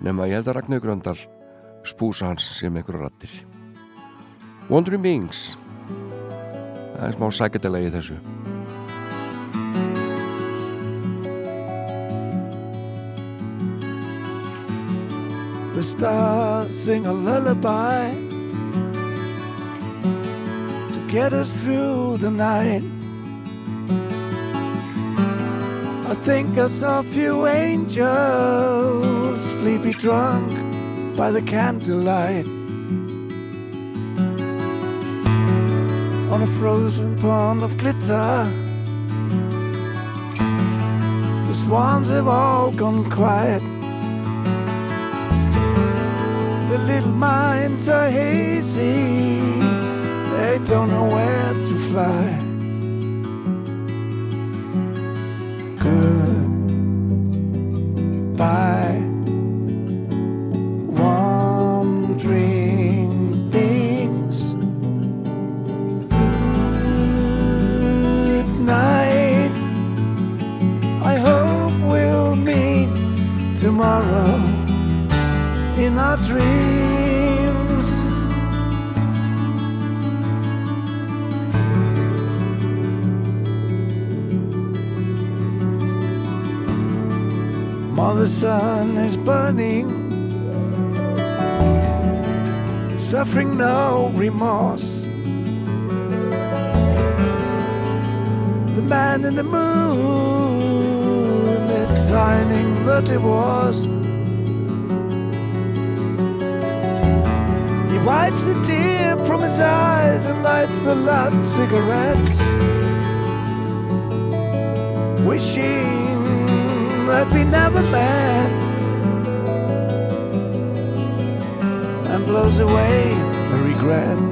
Nema ég held að Ragnar Gröndal spúsa hans sem einhverja rattir Wandering Beings. Það er smá sækjadela í þessu. The stars sing a lullaby to get us through the night. I think I saw a few angels sleepy drunk by the candlelight on a frozen pond of glitter. The swans have all gone quiet. The little minds are hazy, they don't know where to fly. Goodbye, wandering beings. Good. I hope we'll meet tomorrow in our dreams. The sun is burning, suffering no remorse. The man in the moon is signing the divorce. He wipes the tear from his eyes and lights the last cigarette, wishing never met, and blows away the regret.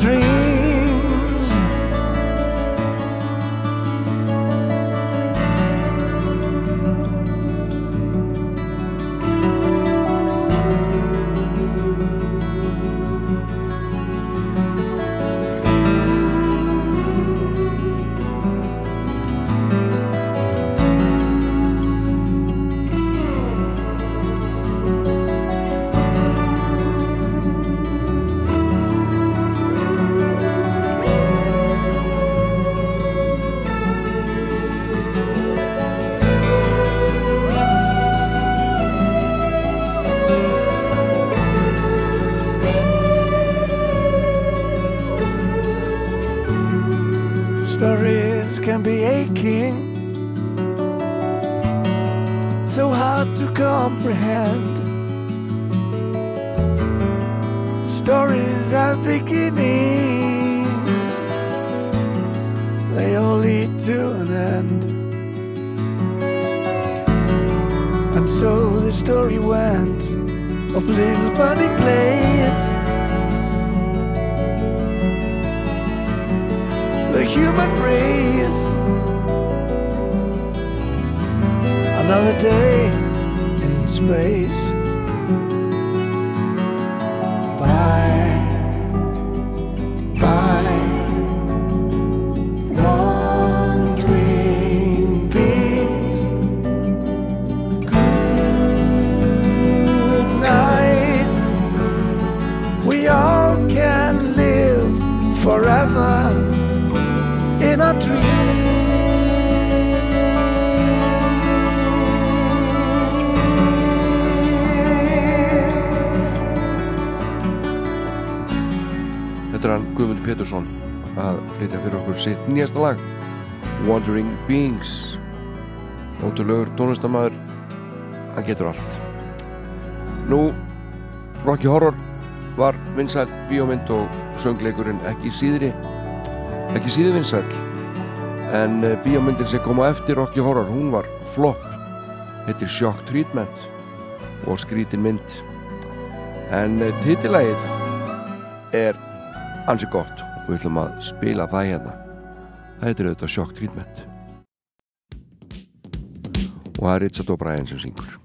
dream. Er hann Guðmund Pétursson að flytja fyrir okkur sitt nýjasta lag Wandering Beings. Ótrúlegur tónlistamæður hann getur allt. Nú, Rocky Horror var vinsæl bíómynd og söngleikurinn ekki síðri ekki síður vinsæl en eh, bíómyndin sem kom á eftir Rocky Horror hún var flop heitir Shock Treatment og skrítin mynd. En titillægið er ansi gott og við ætlum að spila það hérna það heitir auðvitað Shock Treatment og það er Richard O'Brien sem syngur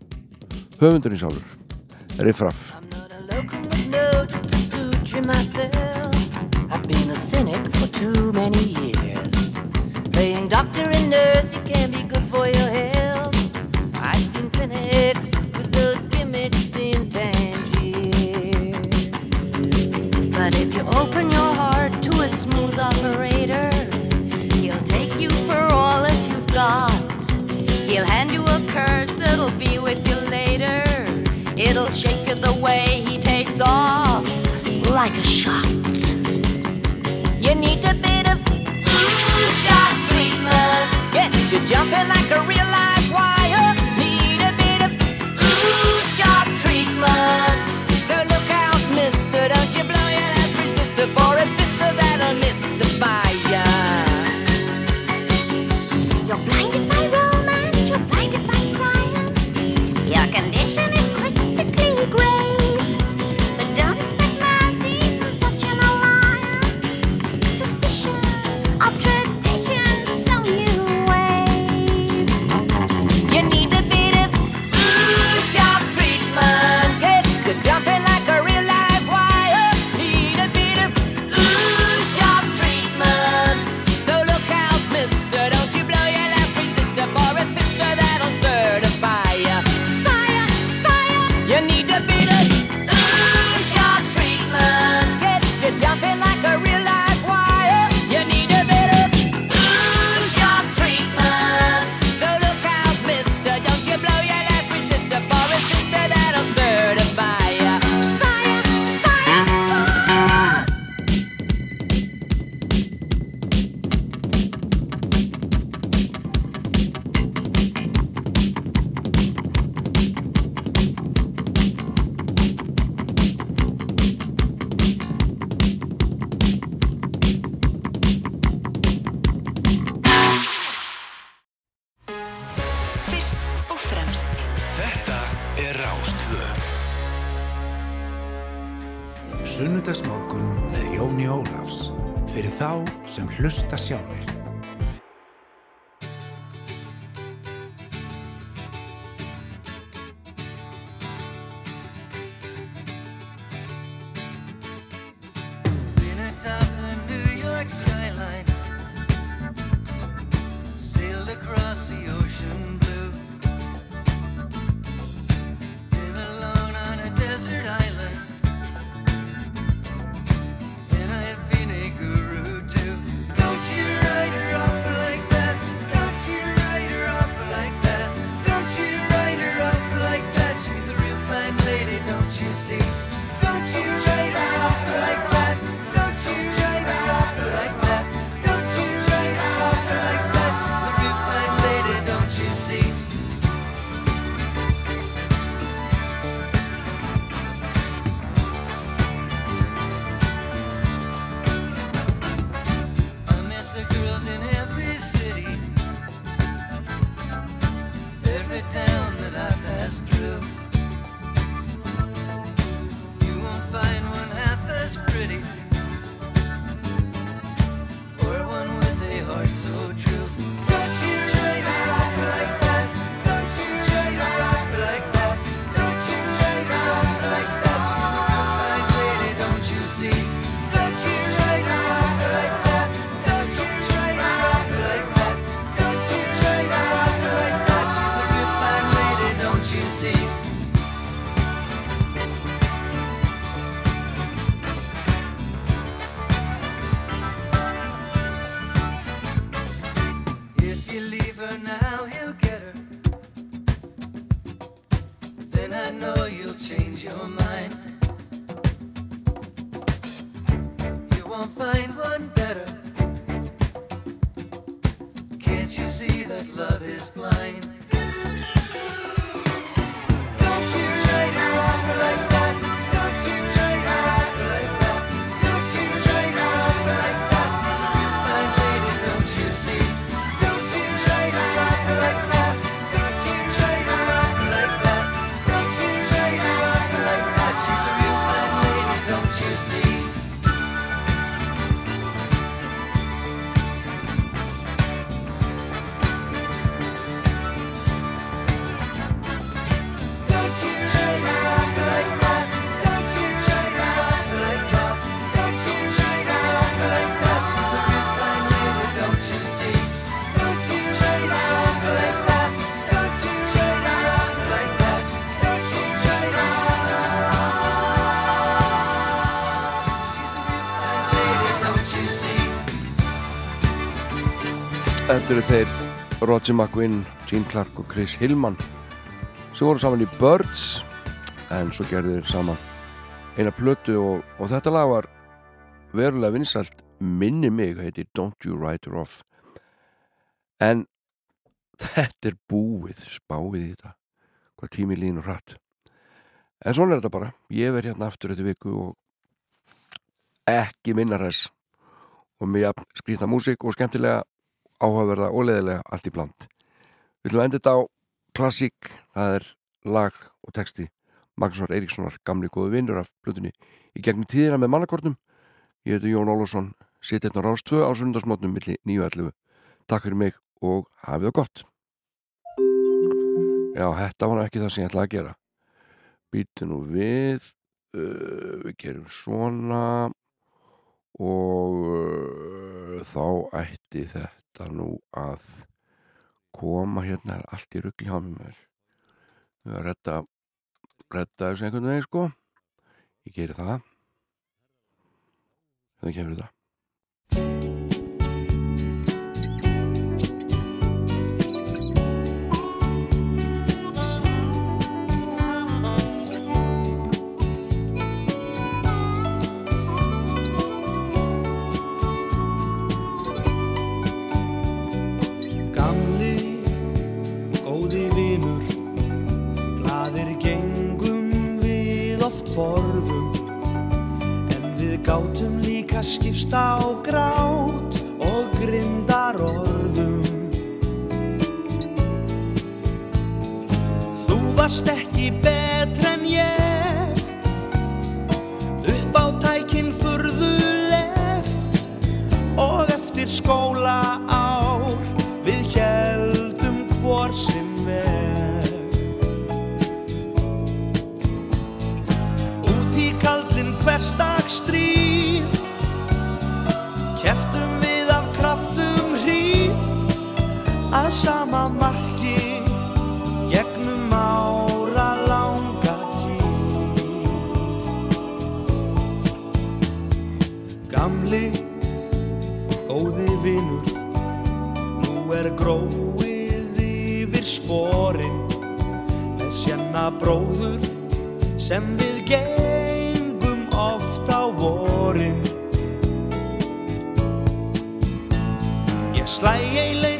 höfundurinn sjálfur Riff Raff note to suit you myself. I've been a cynic for too many years. Playing doctor and nurse, it can be good for your health. But if you open your heart to a smooth operator, he'll take you for all that you've got. He'll hand you a curse that'll be with you later. It'll shake you the way he takes off, like a shot. You need a bit of shot treatment. Gets you jumping like a real live wire. You're blinded by across the ocean. Þetta eru þeir Roger McQuinn, Gene Clark og Chris Hillman sem voru saman í Birds en svo gerði þeir saman eina plötu og, og þetta lag var verulega vinsalt minni mig, heiti Don't You Write Her Off. En þetta er búið spáið í þetta. Hvað tími línu hratt. En svona er þetta bara, ég verð hérna aftur þetta viku og ekki minnar þess og mér skrýta músík og skemmtilega áhugaverða og leðilega allt í bland. Við ætlum að enda þetta á klassík, það er lag og texti Magnúsar Eiríkssonar, gamli góðu vinnur af blutunni í gegnum tíðina með mannakornum. Ég heiti Jón Ólásson, setið hérna rástvö á sundarsmotnum millir 9.11. Takk fyrir mig og hafið það gott. Já, þetta var ekki það sem ég ætlaði að gera. Býtu nú við, uh, við gerum svona og uh, þá ætti þetta þetta nú að koma hérna allt í ruggli á mér við erum að retta retta þessu einhvern veginn sko. Ég gerir það. Hérna Þannig kemur þetta líka skipst á grát og grindar orðum Þú varst ekki betra en ég. Upp á tækinn furðuleg og eftir skóla ár við heldum hvort sem er. Út í kaldin hverstak stríð keftum við af kraftum hríð að sama marki gegnum ára langa tíð. Gamli, góði vinur Nú er gróið yfir sporin. Með sjanna bróður sem við Ég slæ